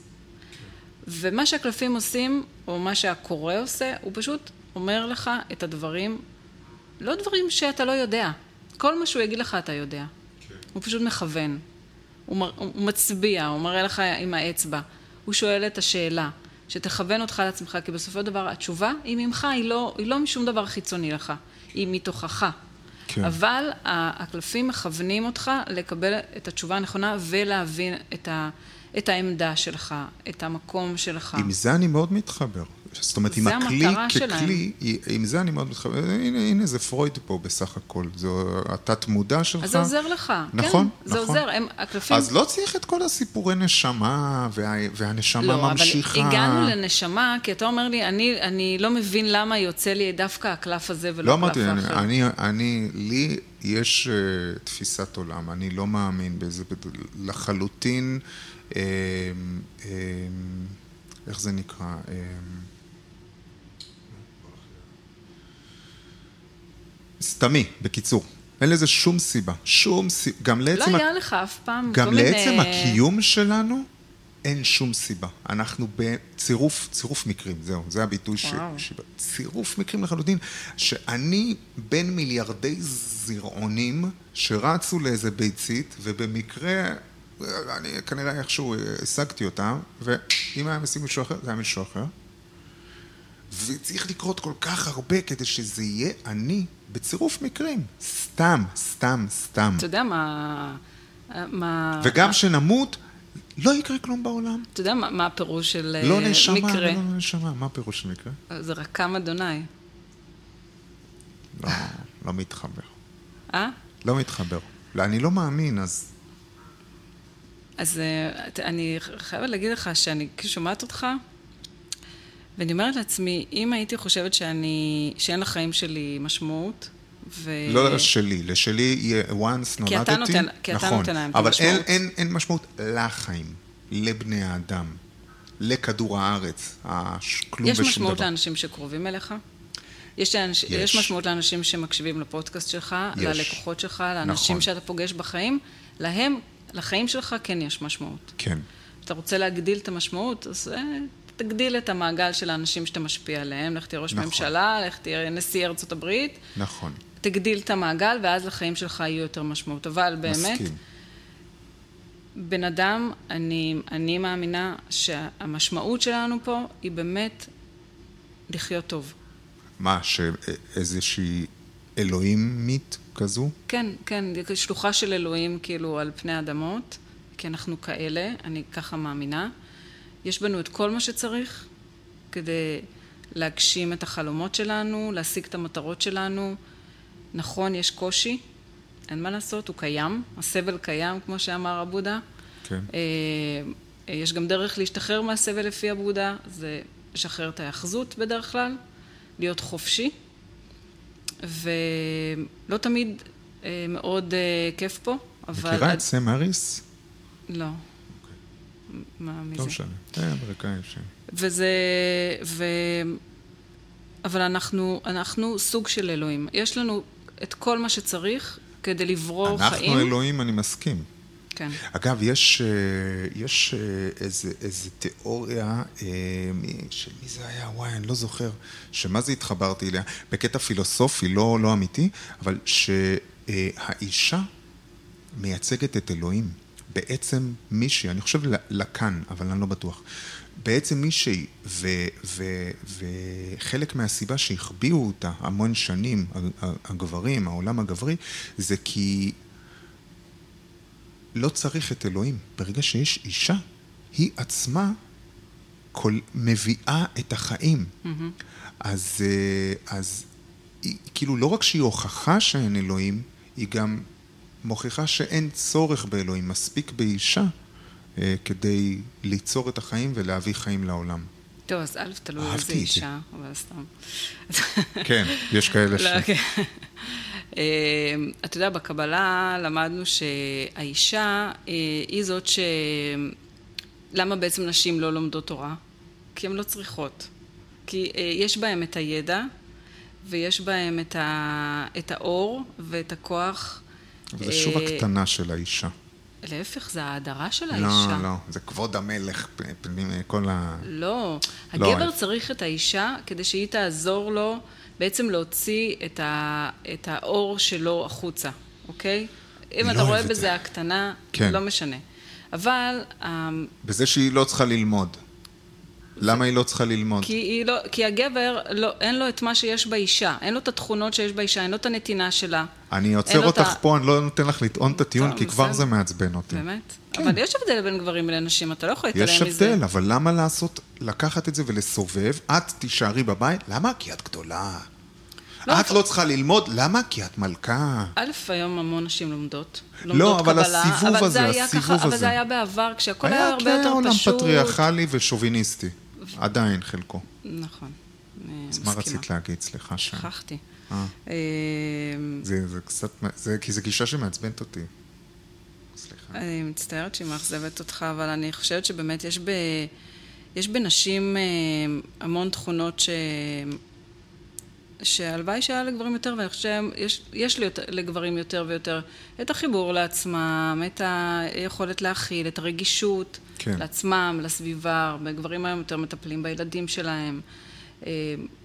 ומה שהקלפים עושים, או מה שהקורא עושה, הוא פשוט אומר לך את הדברים, לא דברים שאתה לא יודע. כל מה שהוא יגיד לך אתה יודע. הוא פשוט מכוון. הוא, מר, הוא מצביע, הוא מראה לך עם האצבע. הוא שואל את השאלה, שתכוון אותך לעצמך, כי בסופו של דבר התשובה היא ממך, היא לא, היא לא משום דבר חיצוני לך, היא מתוכך. כן. אבל הקלפים מכוונים אותך לקבל את התשובה הנכונה ולהבין את, ה, את העמדה שלך, את המקום שלך. עם זה אני מאוד מתחבר. זאת אומרת, עם זה הכלי המטרה שלהם. ככלי, עם זה אני מאוד מתחבר. הנה, הנה זה פרויד פה בסך הכל. זה התת-מודע שלך. אז זה עוזר לך. נכון, כן, זה נכון. עוזר. הם, הקלפים... אז לא צריך את כל הסיפורי נשמה, וה, והנשמה לא, ממשיכה. אבל הגענו לנשמה, כי אתה אומר לי, אני, אני לא מבין למה יוצא לי דווקא הקלף הזה ולא לא הקלף אמרתי, אני, האחר. אני, אני, לי יש uh, תפיסת עולם, אני לא מאמין בזה לחלוטין, אה, אה, איך זה נקרא? אה, סתמי, בקיצור. אין לזה שום סיבה, שום סיבה. גם לא לעצם, היה לך אף פעם גם. לעצם הקיום שלנו, אין שום סיבה. אנחנו בצירוף, צירוף מקרים, זהו, זה הביטוי ש... צירוף מקרים לחלוטין, שאני בין מיליארדי זרעונים שרצו לאיזה ביצית, ובמקרה, אני כנראה איכשהו השגתי אותם, ואם היה משיג מישהו אחר, זה היה מישהו אחר. וצריך לקרות כל כך הרבה כדי שזה יהיה אני בצירוף מקרים. סתם, סתם, סתם. אתה יודע מה... מה... וגם שנמות, לא יקרה כלום בעולם. אתה יודע מה, מה הפירוש של לא אה, נשמה, מקרה? לא נשמה. מה הפירוש של מקרה? זה רקם אדוני. לא, לא מתחבר. אה? לא מתחבר. לא, אני לא מאמין, אז... אז אה, אני חייבת להגיד לך שאני שומעת אותך, ואני אומרת לעצמי, אם הייתי חושבת שאני, שאין לחיים שלי משמעות, ו... לא שלי, לשלי יהיה once נולדתי. כי אתה נותן- כי אתה נכון, נותן להם את אבל אין, המשמעות. אין, אין משמעות לחיים, לבני האדם, לכדור הארץ, הכלום יש ושום משמעות דבר. לאנשים שקרובים אליך? יש, לאנש... יש. יש משמעות לאנשים שמקשיבים לפודקאסט שלך, יש. ללקוחות שלך, לאנשים נכון. שאתה פוגש בחיים, להם, לחיים שלך כן יש משמעות. כן, אתה רוצה להגדיל את המשמעות, אז אה, תגדיל את המעגל של האנשים שאתה משפיע עליהם, לך תהיה ראש נכון. ממשלה, לך תהיה נשיא ארצות הברית, נכון. תגדיל את המעגל, ואז לחיים שלך יהיו יותר משמעות. אבל באמת, מסכים. בן אדם, אני, אני מאמינה שהמשמעות שלנו פה היא באמת לחיות טוב. מה, שאיזושהי אלוהימית כזו? כן, כן, שלוחה של אלוהים כאילו על פני אדמות, כי אנחנו כאלה, אני ככה מאמינה. יש בנו את כל מה שצריך כדי להגשים את החלומות שלנו, להשיג את המטרות שלנו. נכון, יש קושי, אין מה לעשות, הוא קיים, הסבל קיים, כמו שאמר הבודה. כן. אה, יש גם דרך להשתחרר מהסבל לפי הבודה, זה לשחרר את ההאחזות בדרך כלל, להיות חופשי, ולא תמיד אה, מאוד אה, כיף פה, אבל... מכירה את סם אריס? לא. מה, מי לא? משנה. זה אמריקאי ש... וזה... ו... אבל אנחנו, אנחנו סוג של אלוהים. יש לנו את כל מה שצריך כדי לברור חיים. אנחנו אלוהים, אני מסכים. כן. אגב, יש, אה, יש אה, איזה, איזה תיאוריה, אה, מי, של מי זה היה? וואי, אני לא זוכר. שמה זה התחברתי אליה? בקטע פילוסופי, לא, לא אמיתי, אבל שהאישה מייצגת את אלוהים. בעצם מישהי, אני חושב לקן, אבל אני לא בטוח. בעצם מישהי, ו, ו, וחלק מהסיבה שהחביאו אותה המון שנים, הגברים, העולם הגברי, זה כי לא צריך את אלוהים. ברגע שיש אישה, היא עצמה כל, מביאה את החיים. Mm-hmm. אז, אה, אז היא, כאילו לא רק שהיא הוכחה שאין אלוהים, היא גם מוכיחה שאין צורך באלוהים, מספיק באישה אה, כדי ליצור את החיים ולהביא חיים לעולם. טוב, אז א', תלוי איזה אישה, אבל סתם. כן, יש כאלה ש... לא, כן. אה, אתה יודע, בקבלה למדנו שהאישה אה, היא זאת ש... למה בעצם נשים לא לומדות תורה? כי הן לא צריכות. כי אה, יש בהן את הידע, ויש בהן את, ה... את האור ואת הכוח. זה שוב הקטנה של האישה. להפך, זה ההדרה של לא, האישה. לא, לא, זה כבוד המלך, פנים, כל ה... לא, לא, הגבר אני- צריך את האישה כדי שהיא תעזור לו בעצם להוציא את, ה, את האור שלו החוצה, אוקיי? אם לא אתה רואה בזה זה. הקטנה, כן. לא משנה. אבל, בזה שהיא לא צריכה ללמוד. למה היא לא צריכה ללמוד? כי, לא, כי הגבר, לא, אין לו את מה שיש באישה, אין לו את התכונות שיש באישה, אין לו את הנתינה שלה. אני עוצר אותך ה- פה, אני לא נותן לך לטעון את הטיעון, טוב, כי כבר. זה מעצבן אותי. באמת? כן. אבל יש הבדל בין גברים לנשים, אתה לא יכול להתעלם יש מזה. הבדל, אבל למה לעשות, לקחת את זה ולסובב? את תישארי בבית, למה? כי את גדולה. לא, את לא צריכה ללמוד, למה? כי את מלכה. א', היום המון נשים לומדות. לא, אבל קבלה, הסיבוב אבל הזה, זה היה הסיבוב ככה, אבל הזה. זה היה בעבר, כשהכל היה היה הרבה יותר כעולם פשוט. פטריארכלי ושוביניסטי. עדיין חלקו. נכון. אז מה. רצית להגיד? סליחה ש... שכחתי. אה, אה, זה זה קצת, זה- כי זו גישה שמעצבנת אותי. סליחה. אני מצטערת שהיא מאכזבת אותך, אבל אני חושבת שבאמת יש, ב, יש בנשים אה, המון תכונות ש... שהלוואי שהיה לגברים יותר, ואני חושבת שיש לגברים יותר ויותר את החיבור לעצמם, את היכולת להכיל, את הרגישות כן. לעצמם, לסביבה, הרבה גברים היום יותר מטפלים בילדים שלהם, אה,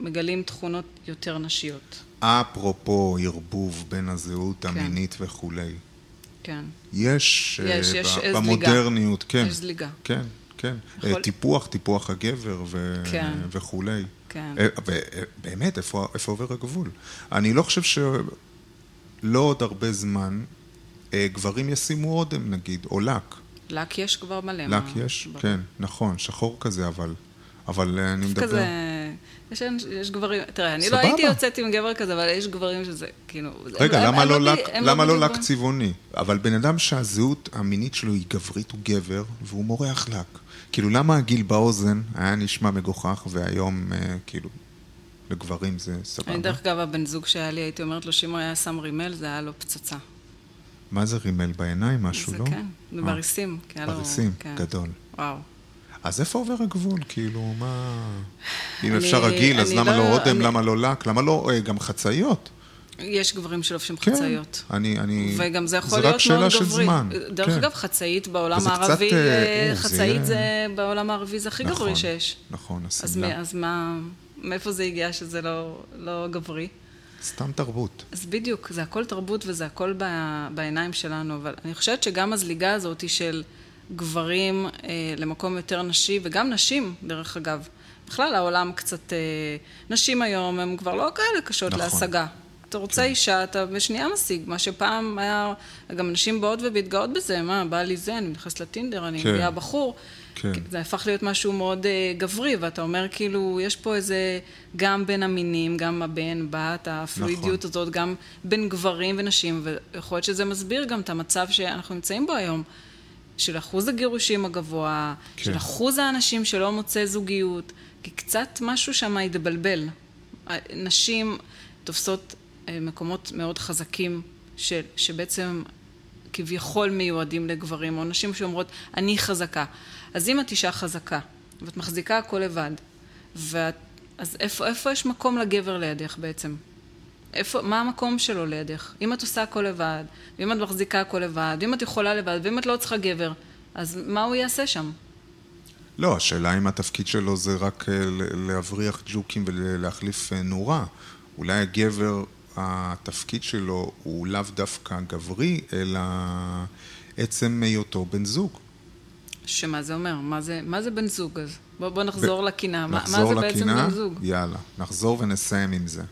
מגלים תכונות יותר נשיות. אפרופו ערבוב בין הזהות כן. המינית וכולי. כן. יש, יש, יש ב- זליגה. במודרניות, כן. יש זליגה. כן, כן. יכול- אה, טיפוח, טיפוח הגבר ו... כן. וכולי. כן. אה, ובאמת, איפה, איפה עובר הגבול? אני לא חושב שלא עוד הרבה זמן אה, גברים ישימו אודם נגיד, או לק. לק יש כבר מלא. לק מה- יש? ברור. כן, נכון, שחור כזה, אבל... אבל אני מדבר... כזה, יש, יש גברים, תראה, אני סבבה. לא הייתי יוצאת עם גבר כזה, אבל יש גברים שזה, כאילו... רגע, הם- למה הם לא ב- לק- הם למה לא בדיוק לק צבעוני? אבל בן אדם שהזהות המינית שלו היא גברית הוא גבר, והוא מורח לק. כאילו, למה הגיל באוזן היה נשמע מגוחך, והיום, אה, כאילו, לגברים זה סבבה? אני דרך אגב, הבן זוג שהיה לי, הייתי אומרת לו שאם הוא היה שם רימל, זה היה לו פצצה. מה זה רימל בעיניים, משהו, זה לא? כן, אה, בריסים. בריסים, כן. גדול. וואו. אז איפה עובר הגבול? כאילו, מה... אם אני- אפשר רגיל, אז למה לא- אודם, אני- למה לא לק? למה לא אה, גם חצאיות? יש גברים שלובשים כן. חצאיות. אני, אני... וגם זה יכול זה להיות רק שאלה מאוד של גברי. זמן. דרך כן. אגב, חצאית בעולם וזה קצת, הערבי, אה, אה, זה חצאית יהיה- זה בעולם הערבי זה הכי נכון, גברי שיש. נכון, אז, השמלה. מ- אז מה, מאיפה זה הגיע שזה לא, לא גברי? סתם תרבות. אז בדיוק, זה הכל תרבות וזה הכל ב, בעיניים שלנו, אבל אני חושבת שגם הזליגה הזאת היא של גברים אה, למקום יותר נשי, וגם נשים, דרך אגב. בכלל העולם קצת... אה, נשים היום הן כבר לא כאלה קשות נכון. להשגה. אתה רוצה כן. אישה, אתה בשנייה משיג, מה שפעם היה, גם אנשים באות ומתגאות בזה, מה, בא לי זה, אני נכנס לטינדר, אני כן. מביאה בחור. כן. זה הפך להיות משהו מאוד uh, גברי, ואתה אומר כאילו, יש פה איזה, גם בין המינים, גם הבן, בת, הפלואידיות נכון. הזאת, גם בין גברים ונשים, ויכול להיות שזה מסביר גם את המצב שאנחנו נמצאים בו היום, של אחוז הגירושים הגבוה, כן. של אחוז האנשים שלא מוצא זוגיות, כי קצת משהו שם התבלבל. נשים תופסות uh, מקומות מאוד חזקים, ש, שבעצם כביכול מיועדים לגברים, או נשים שאומרות, אני חזקה. אז אם את אישה חזקה, ואת מחזיקה הכל לבד, ואת, אז איפה, איפה יש מקום לגבר לידך בעצם? איפה, מה המקום שלו לידך? אם את עושה הכל לבד, ואם את מחזיקה הכל לבד, ואם את יכולה לבד, ואם את לא צריכה גבר, אז מה הוא יעשה שם? לא, השאלה אם התפקיד שלו זה רק אה, להבריח ג'וקים ולהחליף אה, נורה. אולי הגבר, התפקיד שלו הוא לאו דווקא גברי, אלא עצם היותו בן זוג. שמה זה אומר? מה זה, מה זה בן זוג אז? בוא, בוא נחזור ב... לקינה. מה, מה זה בעצם בן זוג? יאללה, נחזור ונסיים עם זה.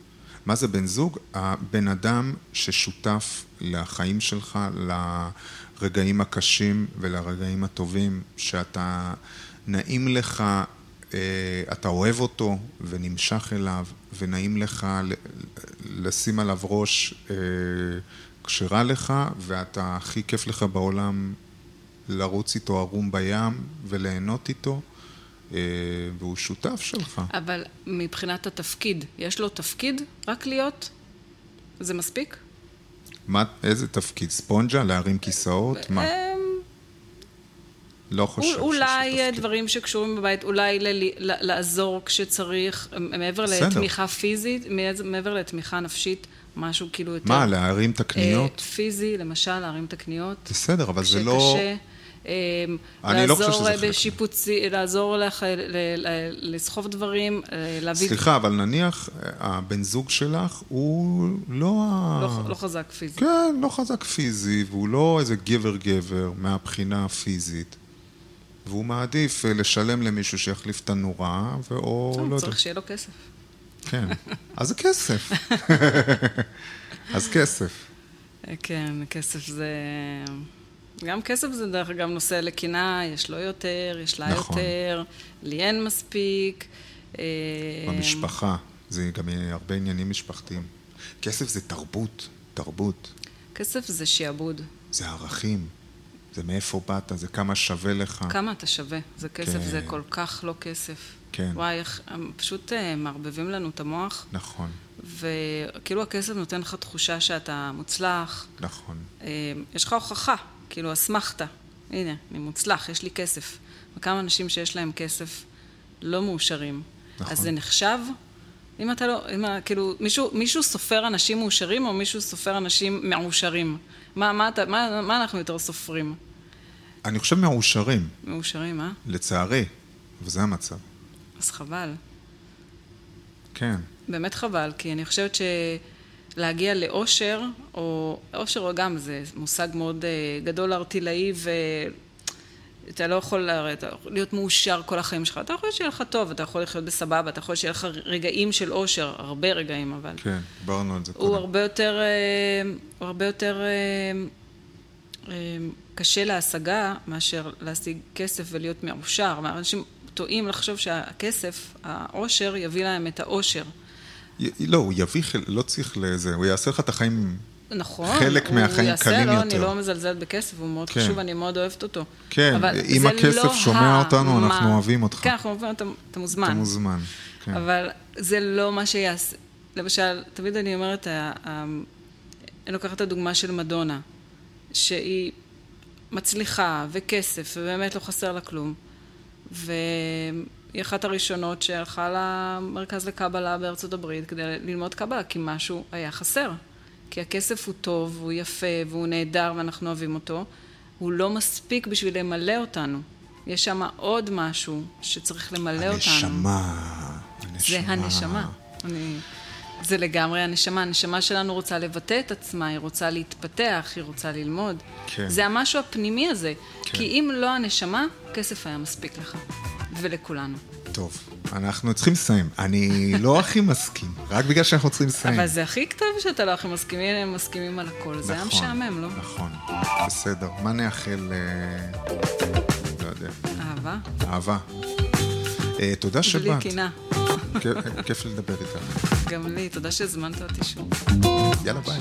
מה זה בן זוג? הבן אדם ששותף לחיים שלך, לרגעים הקשים ולרגעים הטובים, שאתה נעים לך, אה, אתה אוהב אותו ונמשך אליו, ונעים לך לשים עליו ראש אה, כשרע לך, ואתה הכי כיף לך בעולם לרוץ איתו ערום בים וליהנות איתו, והוא שותף שלך. אבל מבחינת התפקיד, יש לו תפקיד רק להיות? זה מספיק? מה, איזה תפקיד? ספונג'ה? להרים כיסאות? מה? אמ, לא חושב שיש תפקיד. אולי דברים שקשורים בבית, אולי לעזור כשצריך, מעבר לתמיכה פיזית, מעבר לתמיכה נפשית. משהו כאילו יותר... מה, להרים את הקניות? פיזי, למשל, להרים את הקניות. בסדר, אבל זה לא... כשקשה. אמ, לא חלק. בשיפוצי, לעזור לך לסחוב דברים, אה, להביא... סליחה, אבל נניח הבן זוג שלך הוא לא ה... לא, לא חזק פיזית. כן, לא חזק פיזי, והוא לא איזה גבר-גבר מהבחינה הפיזית. והוא מעדיף אה, לשלם למישהו שיחליף את הנורה, או לא יודע. צריך שיהיה לו כסף. כן, אז זה כסף. אז כסף. כן, כסף זה... גם כסף זה דרך אגב נושא לקינה, יש לו יותר, יש לה נכון. יותר, לי אין מספיק. אה, במשפחה, זה גם הרבה עניינים משפחתיים. כסף זה תרבות, תרבות. כסף זה שיעבוד. זה ערכים, זה מאיפה באת, זה כמה שווה לך. כמה אתה שווה, זה כסף, כן. זה כל כך לא כסף. כן. וואי, איך, הם פשוט אה, מערבבים לנו את המוח. נכון. וכאילו הכסף נותן לך תחושה שאתה מוצלח. נכון. אה, יש לך הוכחה. כאילו, אסמכתה. הנה, אני מוצלח, יש לי כסף. וכמה אנשים שיש להם כסף לא מאושרים. נכון. אז זה נחשב? אם אתה לא, אם, כאילו, מישהו, מישהו סופר אנשים מאושרים או מישהו סופר אנשים מעושרים? מה, מה, מה, מה אנחנו יותר סופרים? אני חושב מאושרים. מאושרים, אה? לצערי, וזה המצב. אז חבל. כן. באמת חבל, כי אני חושבת ש... להגיע לאושר, או אושר גם זה מושג מאוד uh, גדול ארטילאי ואתה לא יכול אתה יכול להיות מאושר כל החיים שלך, אתה יכול שיהיה לך טוב, אתה יכול לחיות בסבבה, אתה יכול שיהיה לך רגעים של אושר, הרבה רגעים אבל. כן, דיברנו על זה קודם. הוא הרבה יותר, הוא הרבה יותר קשה להשגה מאשר להשיג כסף ולהיות מאושר. אנשים טועים לחשוב שהכסף, העושר, יביא להם את האושר. לא, הוא יביא, לא צריך לזה, הוא יעשה לך את החיים... נכון, חלק מהחיים יעשה, קלים לא, יותר. אני לא מזלזלת בכסף, הוא מאוד כן. חשוב, אני מאוד אוהבת אותו. כן, אם הכסף לא שומע אותנו, מה... אנחנו אוהבים אותך. כן, אנחנו אוהבים אותם, אתה מוזמן. אתה מוזמן, כן. אבל זה לא מה שיעשה. למשל, תמיד אני אומרת, אני לוקחת את הדוגמה של מדונה, שהיא מצליחה, וכסף, ובאמת לא חסר לה כלום. ו... היא אחת הראשונות שהלכה למרכז לקבלה בארצות הברית כדי ללמוד קבלה, כי משהו היה חסר. כי הכסף הוא טוב, הוא יפה, והוא נהדר, ואנחנו אוהבים אותו. הוא לא מספיק בשביל למלא אותנו. יש שם עוד משהו שצריך למלא הנשמה, אותנו. הנשמה. זה הנשמה. אני... זה לגמרי הנשמה. הנשמה שלנו רוצה לבטא את עצמה, היא רוצה להתפתח, היא רוצה ללמוד. כן. זה המשהו הפנימי הזה. כן. כי אם לא הנשמה, כסף היה מספיק לך. ולכולנו. טוב, אנחנו צריכים לסיים. אני לא הכי מסכים, רק בגלל שאנחנו צריכים לסיים. אבל זה הכי כתב שאתה לא הכי מסכים, הנה הם מסכימים על הכל. זה היה נכון, משעמם, לא? נכון, בסדר. מה נאחל... אה, לא יודע. אהבה? אהבה. אה, תודה שבאת. בלי קינה. כיף- כיף לדבר איתך. גם לי, תודה שהזמנת אותי שוב. יאללה ביי.